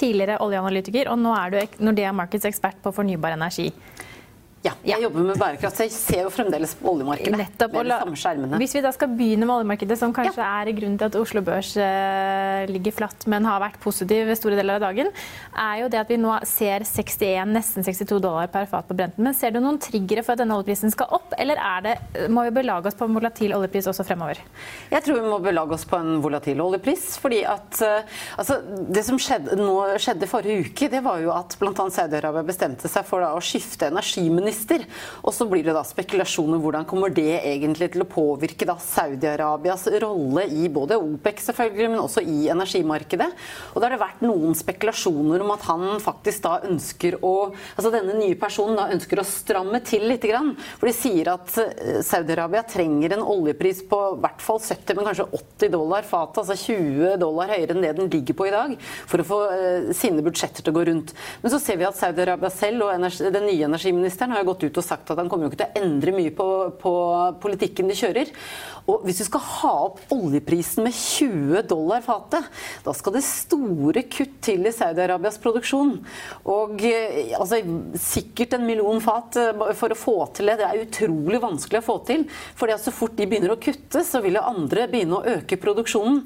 tidligere oljeanalytiker, og nå er du Nordea Markets ekspert på fornybar energi. Ja, jeg jobber med bærekraft, så jeg ser jo fremdeles på oljemarkedet. Nettopp, med de samme skjermene. Hvis vi da skal begynne med oljemarkedet, som kanskje ja. er grunnen til at Oslo Børs eh, ligger flatt, men har vært positiv store deler av dagen, er jo det at vi nå ser 61, nesten 62 dollar per fat på Brenten. Men ser du noen triggere for at denne oljeprisen skal opp, eller det, må vi belage oss på en volatil oljepris også fremover? Jeg tror vi må belage oss på en volatil oljepris. fordi at eh, altså, Det som skjedde, nå, skjedde forrige uke, det var jo at bl.a. Saudi-Arabia bestemte seg for da, å skifte energiminister minister. Og så blir det da spekulasjoner hvordan kommer det egentlig til å påvirke da Saudi-Arabias rolle i både OPEC selvfølgelig, men også i energimarkedet. Og da har det vært noen spekulasjoner om at han faktisk da ønsker å Altså denne nye personen da ønsker å stramme til litt. Grann, for de sier at eh, Saudi-Arabia trenger en oljepris på i hvert fall 70, men kanskje 80 dollar fatet, altså 20 dollar høyere enn det den ligger på i dag, for å få uh, sine budsjetter til å gå rundt. Men så ser vi at Saudi-Arabia selv og den nye energiministeren har har gått ut og sagt at han kommer jo ikke til å endre mye på, på politikken de kjører. Og hvis du skal ha opp oljeprisen med 20 dollar fatet, da skal det store kutt til i Saudi-Arabias produksjon. Og eh, altså, sikkert en million fat eh, for å få til det. Det er utrolig vanskelig å få til. at så fort de begynner å kutte, så vil jo andre begynne å øke produksjonen.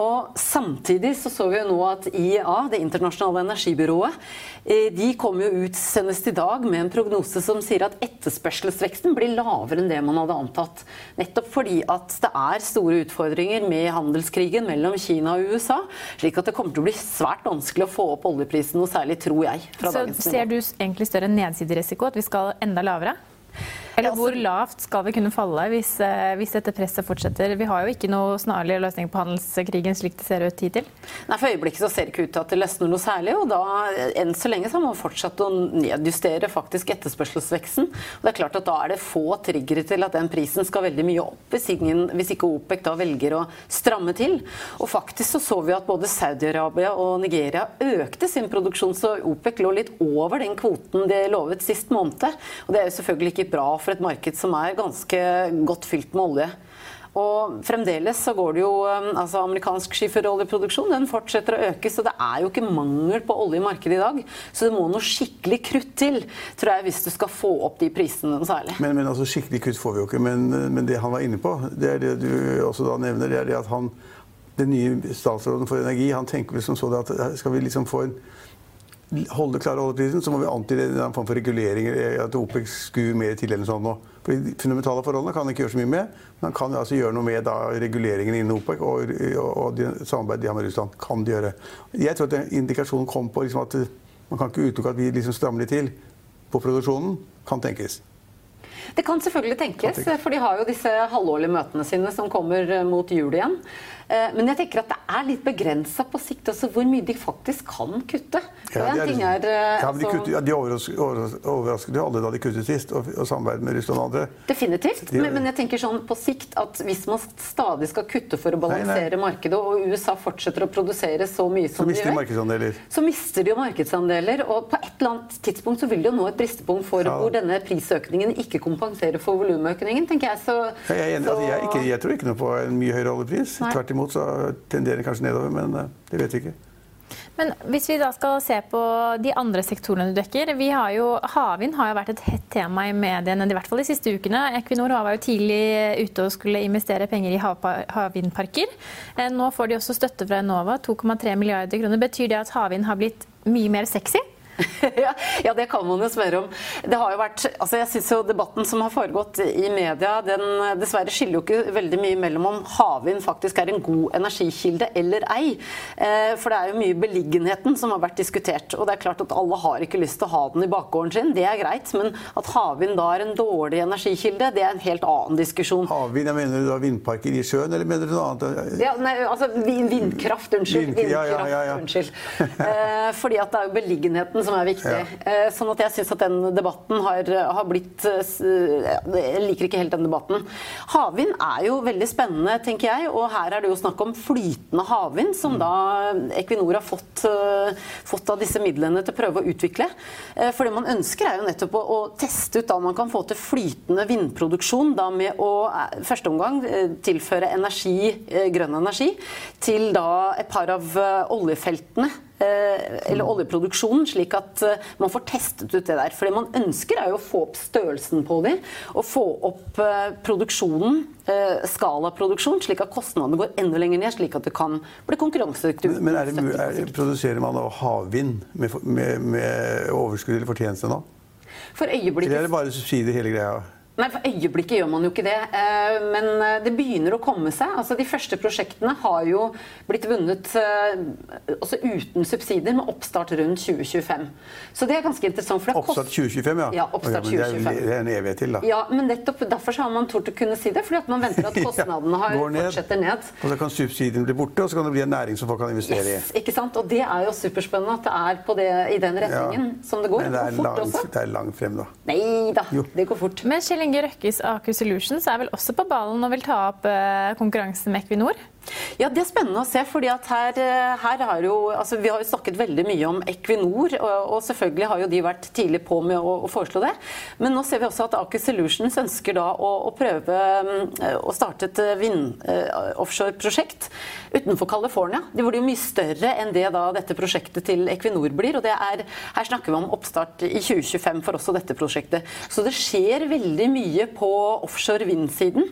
Og samtidig så så vi jo nå at IEA, det internasjonale energibyrået, eh, de kom jo ut senest i dag med en prognose som sier at etterspørselsveksten blir lavere enn det man hadde antatt. Nettopp fordi at det er store utfordringer med handelskrigen mellom Kina og USA. Slik at det kommer til å bli svært vanskelig å få opp oljeprisen noe særlig, tror jeg. Så ser du egentlig større nedsiderisiko, at vi skal enda lavere? Eller hvor lavt skal vi kunne falle hvis, eh, hvis, dette presset fortsetter? Vi har jo ikke noe snarlig løsning på handelskrigen slik det ser ut hittil. Nei, For øyeblikket så ser det ikke ut til at det løsner noe særlig. Og da, enn så lenge så har man fortsatt å nedjustere faktisk etterspørselsveksten. Og det er klart at da er det få triggere til at den prisen skal veldig mye opp, hvis, ingen, hvis ikke OPEC da velger å stramme til. Og faktisk så så vi at både Saudi-Arabia og Nigeria økte sin produksjon, så OPEC lå litt over den kvoten de lovet sist måned. Og det er jo selvfølgelig ikke bra for et marked som er ganske godt fylt med olje. Og fremdeles så går det jo um, altså Amerikansk skiferoljeproduksjon den fortsetter å øke, så det er jo ikke mangel på olje i markedet i dag. Så det må noe skikkelig krutt til, tror jeg, hvis du skal få opp de prisene særlig. Men, men altså, skikkelig krutt får vi jo ikke. Men, men, det han var inne på, det er det du også da nevner, det er det at han den nye statsråden for energi han tenker vel som så at skal vi liksom få en holde klare oljeprisen, så må vi antyde en form for reguleringer. At OPEC skuer mer til eller sånn. For De fundamentale forholdene kan han ikke gjøre så mye med, men han kan altså gjøre noe med da, reguleringene innen OPEC og, og, og de, samarbeidet de har med Russland. kan de gjøre. Jeg tror at indikasjonen kom på liksom, at man kan ikke utelukke at vi liksom strammer litt til på produksjonen. Kan tenkes. Det kan selvfølgelig tenkes, for de har jo disse halvårlige møtene sine som kommer mot jul igjen. Eh, men jeg tenker at det er litt begrensa på sikt også hvor mye de faktisk kan kutte. Ja, de, er, er, er, eh, ja, de, kutter, ja, de overrasket, jo alle da de kuttet sist, og, og samarbeidet med Russland og andre. Definitivt. De, men, men, jeg tenker sånn på sikt at hvis man stadig skal kutte for å balansere markedet, og USA fortsetter å produsere så mye som de gjør, så mister de jo markedsandeler. Og på et eller annet tidspunkt så vil de jo nå et bristepunkt for ja. hvor denne prisøkningen ikke kompenserer for volumøkningen, tenker jeg. Så, jeg, jeg, så... altså, jeg, ikke, jeg, tror ikke noe på en mye høyere oljepris. Tvert imot så tenderer det kanskje nedover, men eh, det vet vi ikke. Men hvis vi da skal se på de andre sektorene du dekker. vi har jo, Havvind har jo vært et hett tema i mediene, i hvert fall de siste ukene. Equinor var jo tidlig ute og skulle investere penger i havvindparker. Eh, nå får de også støtte fra Enova, 2,3 milliarder kroner. Betyr det at havvind har blitt mye mer sexy? ja, det kan man jo spørre om. Det har jo vært, altså jeg synes jo Debatten som har foregått i media, den dessverre skiller jo ikke veldig mye mellom om havvind faktisk er en god energikilde eller ei. Eh, for det er jo mye beliggenheten som har vært diskutert. Og det er klart at alle har ikke lyst til å ha den i bakgården sin, det er greit. Men at havvind da er en dårlig energikilde, det er en helt annen diskusjon. Havvind, jeg mener du da vindparker i sjøen, eller mener du noe annet? Ja, nei, altså vindkraft, unnskyld. Vind, ja, ja, ja, unnskyld. Eh, fordi at det er jo beliggenheten som er viktig. Ja. Sånn at jeg syns at den debatten har, har, blitt eh, Jeg liker ikke helt den debatten. Havvind er jo veldig spennende, tenker jeg. Og her er det jo snakk om flytende havvind, som mm. da Equinor har fått, eh, fått, av disse midlene til å prøve å utvikle. For det man ønsker, er jo nettopp å, å teste ut da man kan få til flytende vindproduksjon da med å første omgang tilføre energi, grønn energi, til da et par av oljefeltene Eh, eller oljeproduksjonen, slik at eh, man får testet ut det der. For det man ønsker, er jo å få opp størrelsen på dem, og få opp eh, produksjonen, skalaproduksjon, slik at kostnadene går enda lenger ned, slik at det kan bli konkurransedyktig. Men, er det, er, produserer man da havvind med, med, med overskudd eller fortjeneste nå? For øyeblikket... Eller er det bare subsidier hele greia? Nei, For øyeblikket gjør man jo ikke det. Eh, men eh, det begynner å komme seg. Altså, De første prosjektene har jo blitt vunnet eh, også uten subsidier, med oppstart rundt 2025. Så det er ganske interessant. For det oppstart 2025, ja? Ja, oppstart 2025. Det er en evighet til, da. Ja, men nettopp derfor har man tort å kunne si det. fordi at man venter at kostnadene har, ja, ned, fortsetter ned. Og så kan subsidiene bli borte, og så kan det bli en næring som folk kan investere yes, i. Ikke sant? Og det er jo superspennende at det er det, i den retningen ja. som det går. Men det er, langt, det er langt frem, da. Nei da, det går fort. Men Kjell Inge Røkkes Aker Solutions er vel også på ballen og vil ta opp eh, konkurransen med Equinor? Ja, Det er spennende å se. fordi at her, eh, her har jo, altså Vi har jo snakket veldig mye om Equinor, og, og selvfølgelig har jo de vært tidlig på med å, å, foreslå det. Men nå ser vi også at Aker Solutions ønsker da å, å prøve mm, å starte et eh, vind-offshore-prosjekt eh, utenfor California. De blir jo mye større enn det da dette prosjektet til Equinor blir. og det er, Her snakker vi om oppstart i 2025 for også dette prosjektet. Så det skjer veldig mye på offshore vind-siden.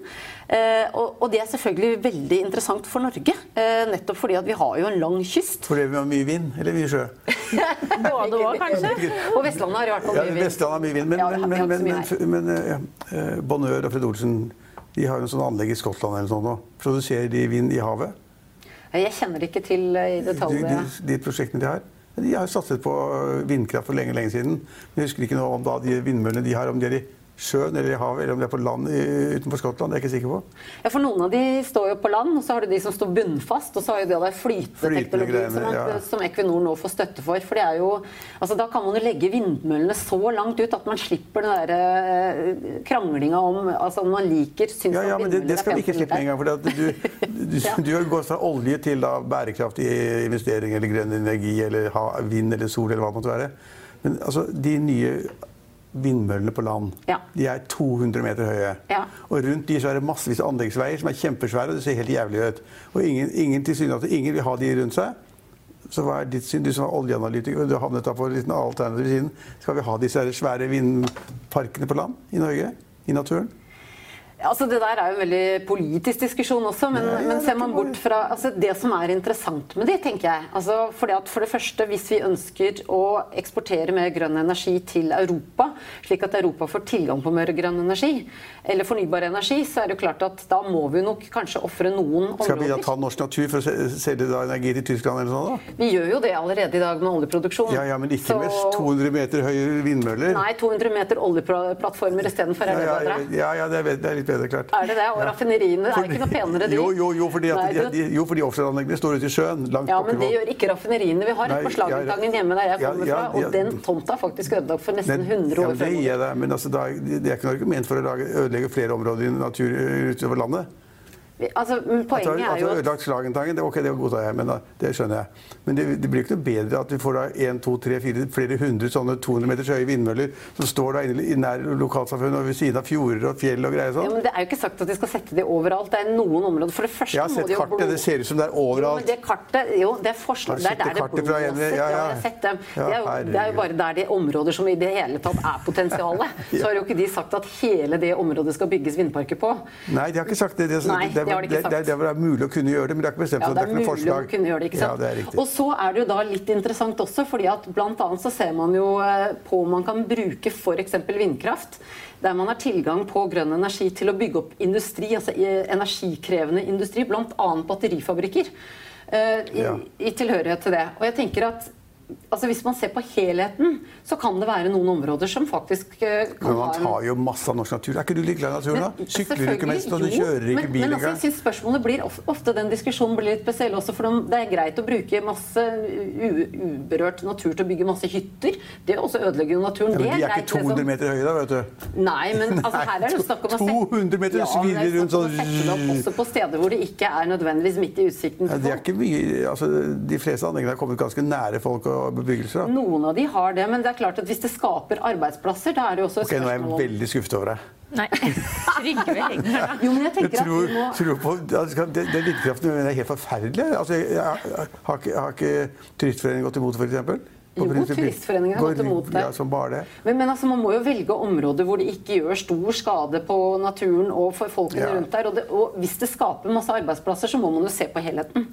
Eh, og det er selvfølgelig veldig interessant for Norge. Eh, nettopp fordi at vi har jo en lang kyst. Fordi vi har mye vind, eller mye sjø? Både òg, kanskje. Og Vestlandet har i hvert fall mye vind. Ja, Vestlandet har mye vind, Men, ja, men, men, men, men ja, eh, Bonheur og Fred Olsen de har jo en sånn anlegg i Skottland eller sånt nå. Produserer de vind i havet? Jeg kjenner ikke til i detalj. De, de, de prosjektene de har? De har satset på vindkraft for lenge lenge siden. Men jeg husker ikke noe om da de vindmøllene de har, om de er i sjøen eller i havet, eller om det er på land utenfor Skottland. Det er jeg ikke sikker på. Ja, for Noen av de står jo på land, og så har du de som står bunnfast. Og så har jo det der flyteteknologi som, ja. som, Equinor nå får støtte for. For det er jo, altså Da kan man jo legge vindmøllene så langt ut at man slipper den der uh, kranglinga om altså om man liker syns ja, ja, men det, det skal vi ikke slippe engang. For du, du, ja. du, har gått fra olje til da, bærekraftig investering eller grønn energi eller ha, vind eller sol eller hva det måtte være. Men altså, de nye vindmøllene på land. Ja. De er 200 meter høye. Ja. Og rundt de så er det massevis av anleggsveier som er kjempesvære. og Det ser helt jævlig ut. Og ingen, ingen, ingen vil ha de rundt seg. Så hva er ditt syn? Du som er oljeanalytiker, du har da på en liten alternativ siden. Skal vi ha disse svære vindparkene på land i Norge? I naturen? Altså, det der er jo en veldig politisk diskusjon også, men, ja, men ser man bort fra altså, Det som er interessant med de, tenker jeg altså, fordi at For det første, hvis vi ønsker å eksportere mer grønn energi til Europa, slik at Europa får tilgang på mer grønn energi, eller fornybar energi, så er det jo klart at da må vi nok kanskje ofre noen områder. Skal vi da ta norsk natur for å selge da energi til Tyskland eller sånn? da? Vi gjør jo det allerede i dag med oljeproduksjon. Ja, ja Men ikke så... med 200 meter høye vindmøller? Nei, 200 meter oljeplattformer istedenfor. Ja, ja, ja, ja, det er litt bedre, klart. Er det det? Og raffineriene er ikke noe penere, de. Jo, jo, jo fordi, Nei, de, jo, fordi offshoreanleggene står ute i sjøen. Langt ja, men det gjør ikke raffineriene. Vi har et på Slagentangen hjemme der jeg kommer fra, og den tomta er faktisk ødelagt for nesten 100 år ja, Det, er det, men altså, det er ikke noe argument for å ødelegge flere områder i natur utover landet. Altså, poenget altså, er jo altså, Ødelagt Slagentangen, det, okay, det godtar jeg, men det skjønner jeg. Men det, det, blir ikke noe bedre at vi får da 1, 2, 3, 4, flere hundre sånne 200 meters høye vindmøller som står da inne i nær lokalsamfunn og ved siden av fjorder og fjell og greier sånn. Ja, men Det er jo ikke sagt at de skal sette det overalt. Det er noen områder. For det første Jeg har sett de kartet, kartet, det ser ut som det er overalt. Jo, men det kartet, jo, det er forslag. Det er der det blåser. Ja, ja, ja. jeg har sett dem. Ja, det, er jo, det er jo bare der de områder som i det hele tatt er potensialet. Så har jo ikke de sagt at hele det området skal bygges vindparker på. Nei, de har ikke sagt det. Det, Nei, det har de ikke sagt. det, det er mulig å kunne gjøre det, men det er ikke bestemt Ja, det er ikke noe mulig å kunne gjøre det, ikke sant? Ja, det er riktig. Og så er det jo da litt interessant også, fordi at blant annet så ser man jo eh, på om man kan bruke f.eks. vindkraft, der man har tilgang på grønn energi til å bygge opp industri, altså eh, energikrevende industri, bl.a. batterifabrikker. Uh, I, Ja. I tilhørighet til det. Og jeg tenker at altså Hvis man ser på helheten, så kan det være noen områder som faktisk eh, kan Men man tar jo masse av norsk natur. Er ikke du like glad i naturen, da? Sykler du ikke mest, og du kjører ikke men, engang? men altså, jeg synes spørsmålet blir ofte den diskusjonen blir litt spesiell også, for det er greit å bruke masse uberørt natur til å bygge masse hytter. Det også ødelegger jo naturen. Ja, men de er ikke 200 liksom. meter høye, da, vet du. Nei, men altså, her er det jo snakk om å sette 200 meter ja, er svirrer rundt sånn- også på steder hvor det ikke er nødvendigvis midt i utsikten Ja, det er ikke mye, altså, de fleste anleggene har kommet ganske nære folk og bebyggelser. Da. Noen av de har det, men det er klart at hvis det skaper arbeidsplasser, da er det jo også et Ok, Nå er jeg veldig skuffet over deg. Nei. Trygve Hegnar. Jo, men jeg Jeg tenker at tror, må tror på, altså, Den det vindkraften er helt forferdelig. Altså, jeg, jeg, jeg, har ikke, har ikke Turistforeningen gått imot, f.eks.? Jo, Turistforeningen har gått imot det. Ja, som bare det. Men, men altså, man må jo velge områder hvor det ikke gjør stor skade på naturen og for folkene Ja. rundt der. Og, det, og hvis det skaper masse arbeidsplasser, så må man jo se på helheten.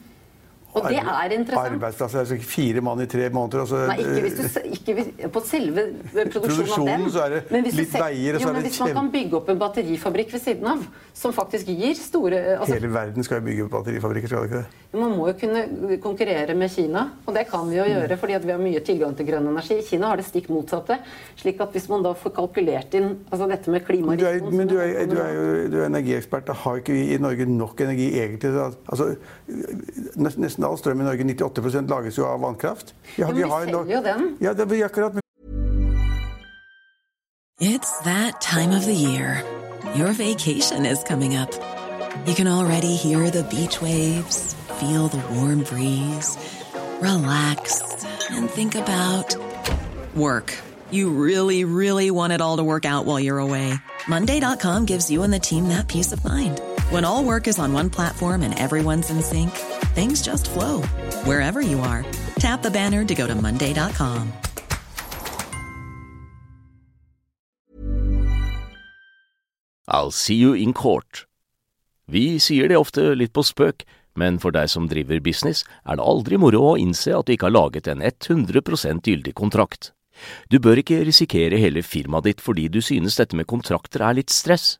Og det er interessant. Arbeidsplasser, altså fire mann i tre måneder. Altså, Nei, ikke, hvis du, ikke hvis, på selve produksjonen av dem. så er det Men hvis litt ser- veier, jo, men Hvis man kan bygge opp en batterifabrikk ved siden av, som faktisk gir store altså, Hele verden skal jo bygge batterifabrikker, skal det ikke det? Man må jo kunne konkurrere med Kina, og det kan vi jo gjøre fordi at vi har mye tilgang til grønn energi. Kina har det stikk motsatte. slik at hvis man da får kalkulert inn altså dette med Men du er, men du er, du er jo du er energiekspert. Da har ikke vi i Norge nok energi egentlig? Altså, nest- nesten all strøm i Norge, 98 lages jo av vannkraft. Ja, men vi har selger jo den. Ja, det er akkurat. It's that time of the year. Your vacation is coming up. You can already hear the beach waves, feel the warm breeze, relax, and think about work. You really, really want it all to work out while you're away. Monday.com gives you and the team that peace of mind. When all work is on one platform and everyone's in sync, things just flow wherever you are. Tap the banner to go to Monday.com. I'll see you in court. Vi sier det ofte litt på spøk, men for deg som driver business, er det aldri moro å innse at du ikke har laget en 100% gyldig kontrakt. Du bør ikke risikere hele firmaet ditt fordi du synes dette med kontrakter er litt stress.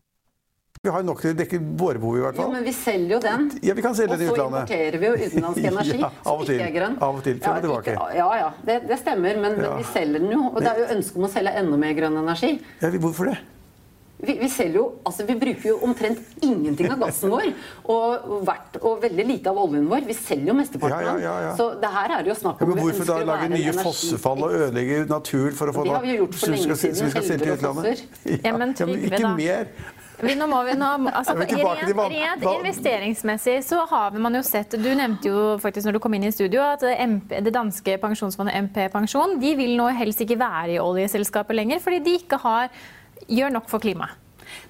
Vi har nok til å dekke våre behov, i hvert Jo, fall. men vi selger jo den. Ja, vi kan selge den i utlandet. Og så importerer vi jo utenlandsk energi Ja, som ikke er grønn. Av og til, frem og tilbake. Ja, ja, det, det stemmer, men, men Ja. vi selger den jo. Og det er jo ønske om å selge enda mer grønn energi. Ja, hvorfor det? Vi, vi selger jo, altså vi bruker jo omtrent ingenting av gassen vår, og, verdt, og veldig lite av oljen vår. Vi selger jo mesteparten Ja, ja, ja, ja. Så det her er det jo snakk Ja, om men vi hvorfor da lage nye fossefall og ødelegge natur for å få Det har vi jo gjort for lenge siden, selge til elver og utlandet? Ja, men ikke da. mer. Vi, nå må vi nå, altså, vi rent, rent investeringsmessig så har man jo sett Du nevnte jo faktisk når du kom inn i studio at MP, det danske pensjonsfondet MP Pensjon de vil nå helst ikke være i oljeselskapet lenger fordi de ikke har, gjør nok for klimaet.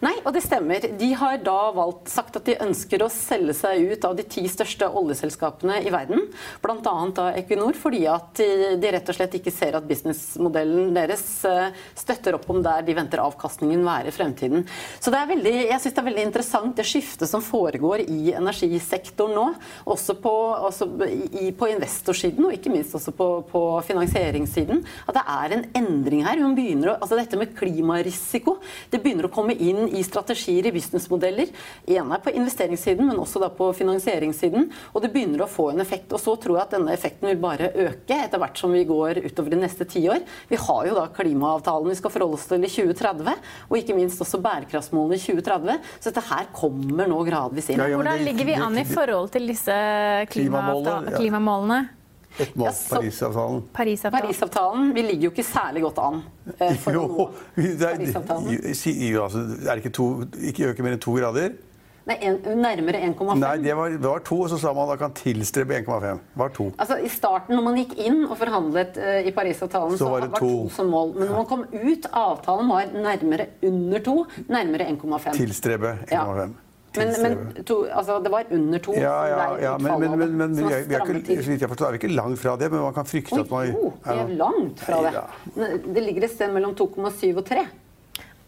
Nei, og det stemmer. De har da valgt, sagt at de ønsker å selge seg ut av de ti største oljeselskapene i verden. Bl.a. da Equinor, fordi at de rett og slett ikke ser at businessmodellen deres eh, støtter opp om der de venter avkastningen være i fremtiden. Så det er veldig, jeg synes det er veldig interessant det skiftet som foregår i energisektoren nå. Også på, også i, på investorsiden, og ikke minst også på, på finansieringssiden. At det er en endring her. Hun begynner å, altså Dette med klimarisiko det begynner å komme inn i strategier i businessmodeller. Ene på investeringssiden, men også da på finansieringssiden. Og det begynner å få en effekt. Og så tror jeg at denne effekten vil bare øke etter hvert som vi går utover de neste tiår. Vi har jo da klimaavtalen vi skal forholde oss til i 2030, og ikke minst også bærekraftsmålene i 2030. Så dette her kommer nå gradvis inn. Ja, Hvordan ligger vi an i forhold til disse klimamålene? Et mål, Parisavtalen. Parisavtalen. Parisavtalen. Vi ligger jo ikke særlig godt an. Eh, for jo, det er, jo, altså, er det ikke, to, ikke øke mer enn to grader? Nei, en, nærmere 1,5. Nei, det var, det var, to, og så sa man da kan tilstrebe 1,5. var to. Altså, I starten, når man gikk inn og forhandlet uh, i Parisavtalen, så, så var det var to. to som mål. Men når man kom ut, avtalen var nærmere under to, nærmere 1,5. Tilstrebe 1,5. Ja. Men, men to, altså, det var under to. Ja, ja, ja men, men, men, men vi, er, vi er ikke, vidt jeg forstår, er vi ikke langt fra det. Men man kan frykte Oi, at man Jo, vi er langt fra det. Det ligger et sted mellom 2,7 og 3.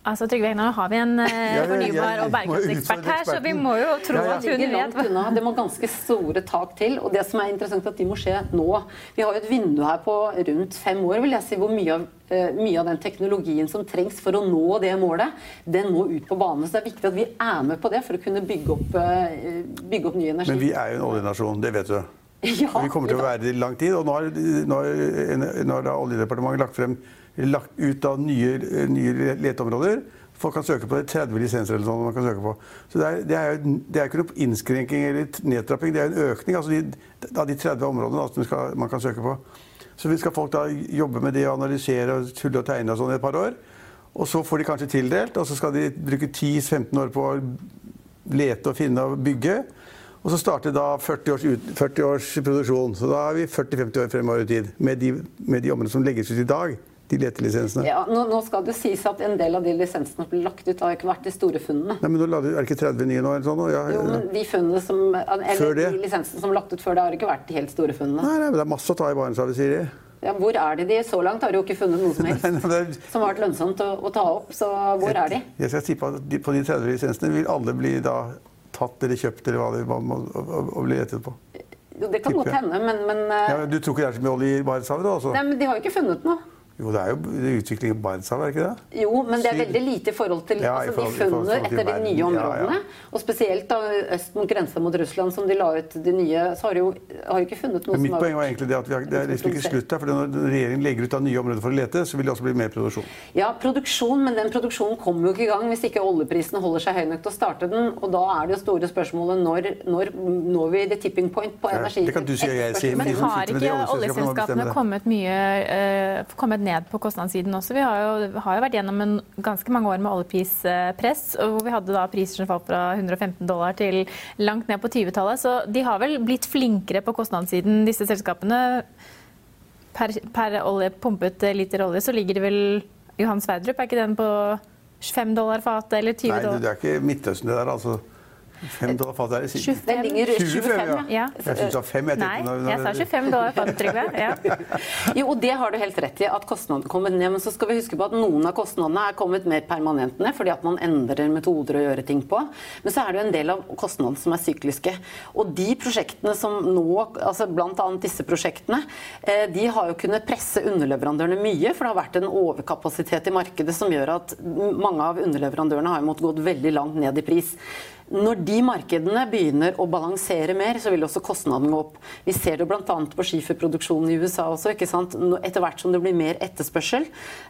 Altså, Trygve Hegnar, har vi en uh, fornybar- og bærekraftsekspert her, så vi må jo tro at hun vet unna. Det må ganske store tak til. Og det som er interessant, at de må skje nå. Vi har jo et vindu her på rundt fem år, vil jeg si, hvor mye av, uh, mye av den teknologien som trengs for å nå det målet, den må ut på banen. Så det er viktig at vi er med på det for å kunne bygge opp, uh, bygge opp ny energi. Men vi er jo en oljenasjon, det vet du. Ja, vi kommer til å være det i lang tid. Og nå har, nå har, nå har Oljedepartementet lagt frem lagt ut av nye, nye leteområder. Folk kan søke på det. 30 lisenser eller sånt man kan søke på. Så det er, det er, det er ikke noe innskrenking eller nedtrapping, det er en økning altså de, av de 30 områdene som skal, man kan søke på. Så vi skal folk da jobbe med det, analysere og tulle og tegne og sånn i et par år. Og så får de kanskje tildelt, og så skal de bruke 10-15 år på å lete og finne og bygge. Og så starter da 40 års, 40 års produksjon. Så da er vi 40-50 år fremover i tid med de, med de områdene som legges ut i dag de letelisensene? Ja, nå, nå, skal det sies at en del av de lisensene som ble lagt ut, har ikke vært de store funnene. Nei, men nå Er det ikke 30 nye nå? eller sånn? Ja, jo, men de funnene som, eller de lisensene som er lagt ut før det, har ikke vært de helt store funnene. Nei, nei men Det er masse å ta i Barentshavet, sier de. Ja, hvor er de? de? Så langt har de jo ikke funnet noe som helst nei, nei, er... som har vært lønnsomt å, å, ta opp. Så hvor jeg, er de? Jeg skal på, at på de 30 lisensene vil alle bli da tatt eller kjøpt eller hva det må, bli rettet på. Jo, det kan godt hende, men, men ja, Du tror ikke det er så mye olje i Barentshavet? Altså? Nei, men de har jo ikke funnet noe. Jo, det er jo utvikling i Barentshavet, er det ikke det? Jo, men det er veldig lite i forhold til ja, altså, forhold, de funnene etter de nye områdene. Ja, ja. Og spesielt da øst mot grensa mot Russland, som de la ut de nye, så har de jo har ikke funnet noe men Mitt poeng var egentlig det at har, det er liksom ikke slutt her. for Når regjeringen legger ut av nye områder for å lete, så vil det også bli mer produksjon. Ja, produksjon, men den produksjonen kommer jo ikke i gang hvis ikke oljeprisene holder seg høy nok til å starte den. Og da er det jo store spørsmålet når, når når vi the tipping point på energi. det kan du si og jeg si. Men, men har ikke oljeselskapene kommet, mye, uh, kommet ned på kostnadssiden? også. Vi har jo, har jo vært gjennom en, ganske mange år med oljeprispress, hvor vi hadde da priser som falt fra 115 dollar til langt ned på 20-tallet. Så de har vel blitt flinkere på kostnadssiden, disse selskapene. Per, per olje, pumpet liter olje så ligger det vel Johan Sverdrup, er ikke den på 5 dollar fatet eller 20 dollar? Nei, det er ikke Midtøsten det der, altså. Fem dollar fatet er det 25. 25, ja. Jeg syns det var 5. Jeg Nei, jeg sa 25 dollar fatet, Trygve. Ja. jo, og det har du helt rett i, at kostnadene kommer ned. Men så skal vi huske på at noen av kostnadene er kommet mer permanent ned, fordi at man endrer metoder å gjøre ting på. Men så er det jo en del av kostnadene som er sykliske. Og de prosjektene som nå, altså bl.a. disse prosjektene, eh, de har jo kunnet presse underleverandørene mye, for det har vært en overkapasitet i markedet som gjør at mange av underleverandørene har måttet gått veldig langt ned i pris. Når de markedene begynner å balansere mer, så vil også kostnaden gå opp. Vi ser det bl.a. på skiferproduksjonen i USA også. ikke sant? Etter hvert som det blir mer etterspørsel,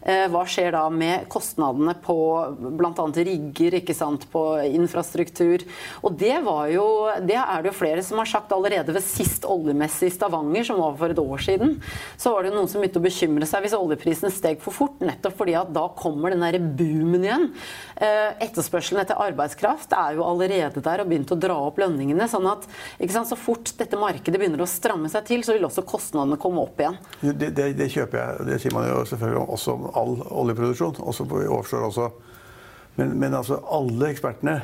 eh, hva skjer da med kostnadene på bl.a. rigger, ikke sant? på infrastruktur? Og det, var jo, det er det jo flere som har sagt allerede ved sist oljemesse i Stavanger, som var for et år siden. Så var det noen som begynte å bekymre seg hvis oljeprisen steg for fort, nettopp fordi at da kommer den derre boomen igjen. Eh, etterspørselen etter arbeidskraft er jo allerede allerede der og begynt å dra opp lønningene. sånn at sant, Så fort dette markedet begynner å stramme seg til, så vil også kostnadene komme opp igjen. Det, det, det kjøper jeg. Det sier man jo selvfølgelig også om all oljeproduksjon. Også på offshore også. Men, men altså, alle ekspertene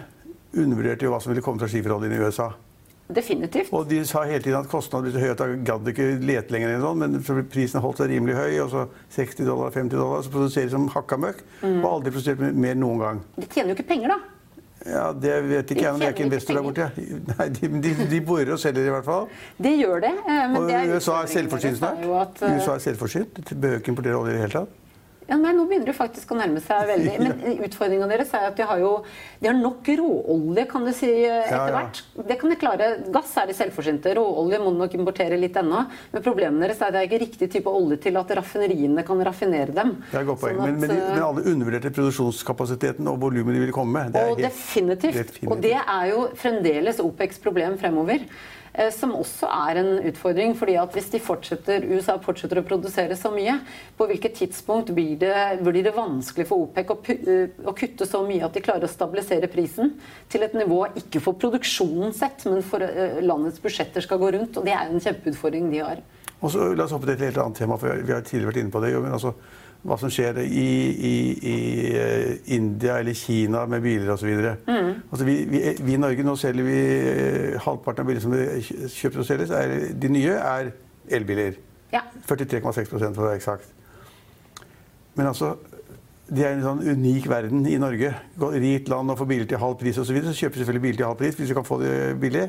undervurderte jo hva som ville komme fra skiferoljen i USA. Definitivt. Og de sa hele tiden at kostnadene ble så høye at de gadd ikke lete lenger. sånn, Men prisen holdt seg rimelig høy, og så 60 dollar, 50 dollar, så produserer de som hakka møkk. Mm. Og aldri produsert mer noen gang. De tjener jo ikke penger, da. Ja, Det vet ikke jeg, men jeg er ikke investor der borte. Nei, de, de, de borer og selger i hvert fall. Det gjør det. eh, Men det er USA er selvforsynt snart. eh, USA er selvforsynt. Behøver ikke importere olje i det hele tatt. Ja, nei, Nå begynner det faktisk å nærme seg veldig. Men utfordringa deres er at de har jo de har nok råolje, kan du si, etter Ja, ja. hvert. Det kan de klare. Gass er de selvforsynte. Råolje må de nok importere litt ennå. Men problemet deres er at det er ikke riktig type olje til at raffineriene kan raffinere dem. Det er et godt poeng. Sånn Men, at, men, de, eh, men alle undervurderte produksjonskapasiteten og volumet de vil komme med. Det er og helt- definitivt. definitivt. Og det er jo fremdeles OPECs problem fremover. Eh, Som også er en utfordring. fordi at Hvis fortsetter, USA fortsetter å produsere så mye, på hvilket tidspunkt blir det, blir det vanskelig for OPEC å, eh, å kutte så mye at de klarer å stabilisere prisen til et nivå ikke for produksjonen sett, men for eh, landets budsjetter skal gå rundt. og Det er en kjempeutfordring de har. Og så La oss hoppe til et helt annet tema, for vi har tidligere vært inne på det. Men altså, hva som skjer i, i, i eh, India eller Kina med biler osv. Mm. Altså, vi, vi, vi i Norge nå selger vi eh, halvparten av bilene som vi kjøper og selges. Er, de nye er elbiler. Ja. 43,6 for å være eksakt. Men altså det er en sånn unik verden i Norge. Rikt land og får biler til halv pris osv. Så, videre, så kjøper selvfølgelig biler til halv pris hvis vi kan få det billig.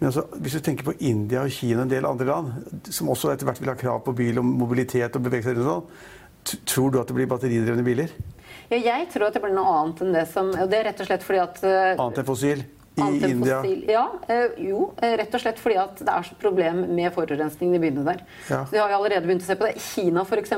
Men altså, hvis du tenker på India og Kina og en del andre land, som også etter hvert vil ha krav på bil og mobilitet og bevege seg rundt sånn, tror du at det blir batteridrevne biler? Ja, jeg tror at det blir noe annet enn det som og Det er rett og slett fordi at eh, Annet enn fossil? I Annet enn India? fossil- Ja, eh, jo. eh, Rett og slett fordi at det er så problem med forurensningen i byene der. Ja. Så De har jo allerede begynt å se på det. Kina f.eks.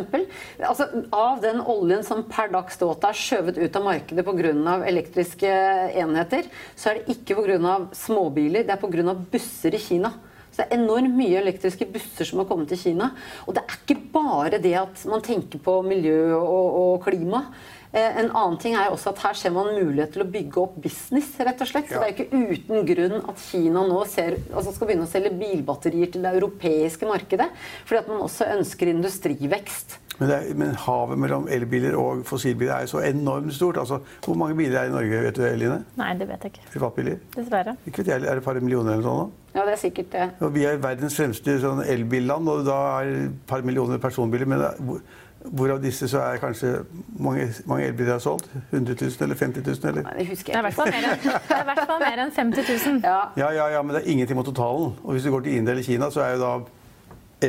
Altså, av den oljen som per dags dato er skjøvet ut av markedet pga. elektriske enheter, så er det ikke pga. småbiler, det er pga. busser i Kina. Så det er enormt mye elektriske busser som har kommet til Kina. Og det er ikke bare det at man tenker på miljø og, og klima. Eh, En annen ting er også at her ser man mulighet til å bygge opp business, rett og slett. Så det er ikke uten grunn at Kina nå ser, altså skal begynne å selge bilbatterier til det europeiske markedet. Fordi at man også ønsker industrivekst. Men, det er, men havet mellom elbiler og fossilbiler er jo så enormt stort. Altså, hvor mange biler er det i Norge, vet du, Eline? Nei, det vet jeg ikke. Privatbiler? Dessverre. Ikke vet jeg, Er det et par millioner eller sånn? sånt? Ja, det er sikkert det. Og vi er verdens fremste sånn elbilland, og da er det et par millioner personbiler. Men det- hvor- hvorav disse så er kanskje mange, mange elbiler er solgt? 100 000 eller 50 000? Eller? Nei, det husker Det er i jeg ikke. fall mer enn, det er i hvert fall mer enn 50 000. Ja. Ja, ja, ja, men det er ingenting mot totalen. Og hvis du går til India eller Kina, så er jo da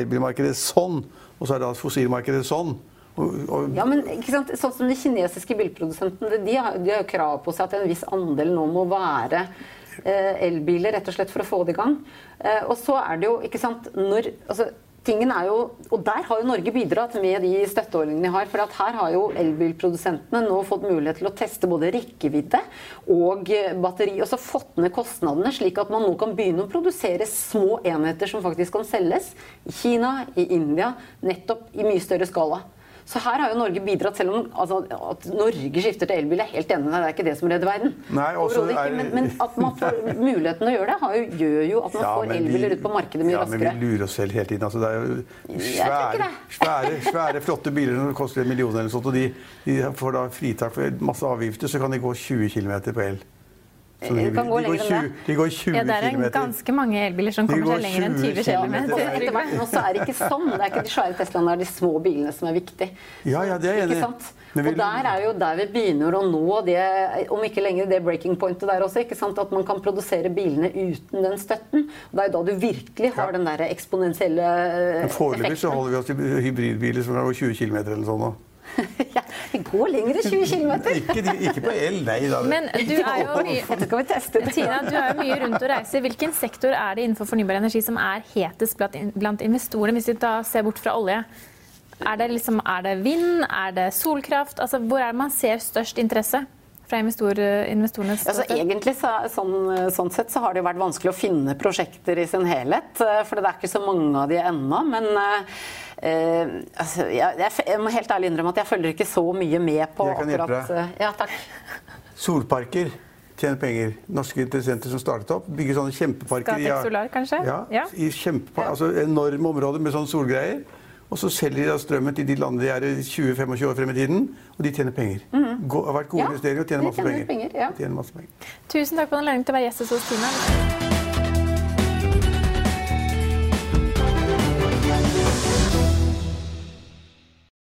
elbilmarkedet sånn, og så er da fossilmarkedet sånn. Og, og, Ja, men? Sånn som De kinesiske bilprodusentene de har, de har krav på seg at en viss andel nå må være eh, elbiler, rett og slett for å få det i gang. Eh, og så er det jo ikke sant, når, altså, tingen er jo, Og der har jo Norge bidratt med de støtteordningene de har. For her har jo elbilprodusentene nå fått mulighet til å teste både rekkevidde og batteri. Og så fått ned kostnadene, slik at man nå kan begynne å produsere små enheter som faktisk kan selges i Kina, i India, nettopp i mye større skala. Så her har jo Norge bidratt, selv om altså, at Norge skifter til elbil. Er helt enig med deg, det er ikke det som redder verden. Nei, også ikke, men, men at man får muligheten å gjøre det, har jo, gjør jo at man Ja, får elbiler ut på markedet mye ja, raskere. men vi lurer oss selv hele tiden. Altså, det er jo svære, svære, svære, flotte biler som koster en million eller sånt, og de, de får da fritak for masse avgifter, så kan de gå 20 km på el. Så De kan gå de, går lenger enn 20, de går 20 Ja, det er en kilometer. ganske mange elbiler som kommer seg lenger enn 20 20 Ja, km. og etter hvert nå så er det ikke sånn. Det er ikke de svære Teslaene, det er de små bilene som er viktig. Ja, ja, det er enig. Ikke sant? Vi- Og der er jo der vi begynner å nå det, om ikke lenger det breaking pointet der også. ikke sant? At man kan produsere bilene uten den støtten. Og Det er jo da du virkelig har den der eksponentielle effekten. Men Foreløpig så holder vi oss til hybridbiler som kan gå 20 km eller sånn. nå. ja, det går lenger enn 20 km. Ikke, ikke på el, nei da. Men du er jo mye vi. Tina, du er jo mye rundt og reiser. Hvilken sektor er det innenfor fornybar energi som er hetest blant, blant investorene, hvis vi da ser bort fra olje? Er det, liksom, er det vind? Er det solkraft? Altså, hvor er det man ser størst interesse fra investor, investorenes Altså, egentlig så, sånn, sånn sett så har det jo vært vanskelig å finne prosjekter i sin helhet. eh, For det er ikke så mange av de ennå. Men eh, altså, jeg, jeg, jeg må helt ærlig innrømme at jeg følger ikke så mye med på Jeg kan hjelpe akkurat deg. eh, Ja, takk. Solparker tjener penger. Norske interessenter som startet opp, bygger sånne kjempeparker. Skatek Solar, kanskje? Ja, Ja. i kjempe, altså enorme områder med sånne solgreier. Og så selger de da strømmen til de landene de er i 20-25 år frem i tiden, og de tjener penger. Gå, har vært gode Ja, investeringer og tjener de masse tjener penger. penger, ja. Tjener masse penger. Tusen takk for anledningen til å være gjest hos oss, Tina.